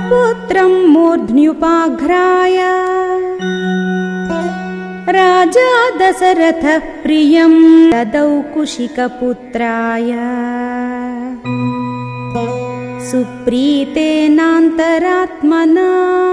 पुत्रम् मूर्ध्न्युपाघ्राय। राजा दशरथः प्रियम् ददौ कुशिकपुत्राय। सुप्रीतेनान्तरात्मना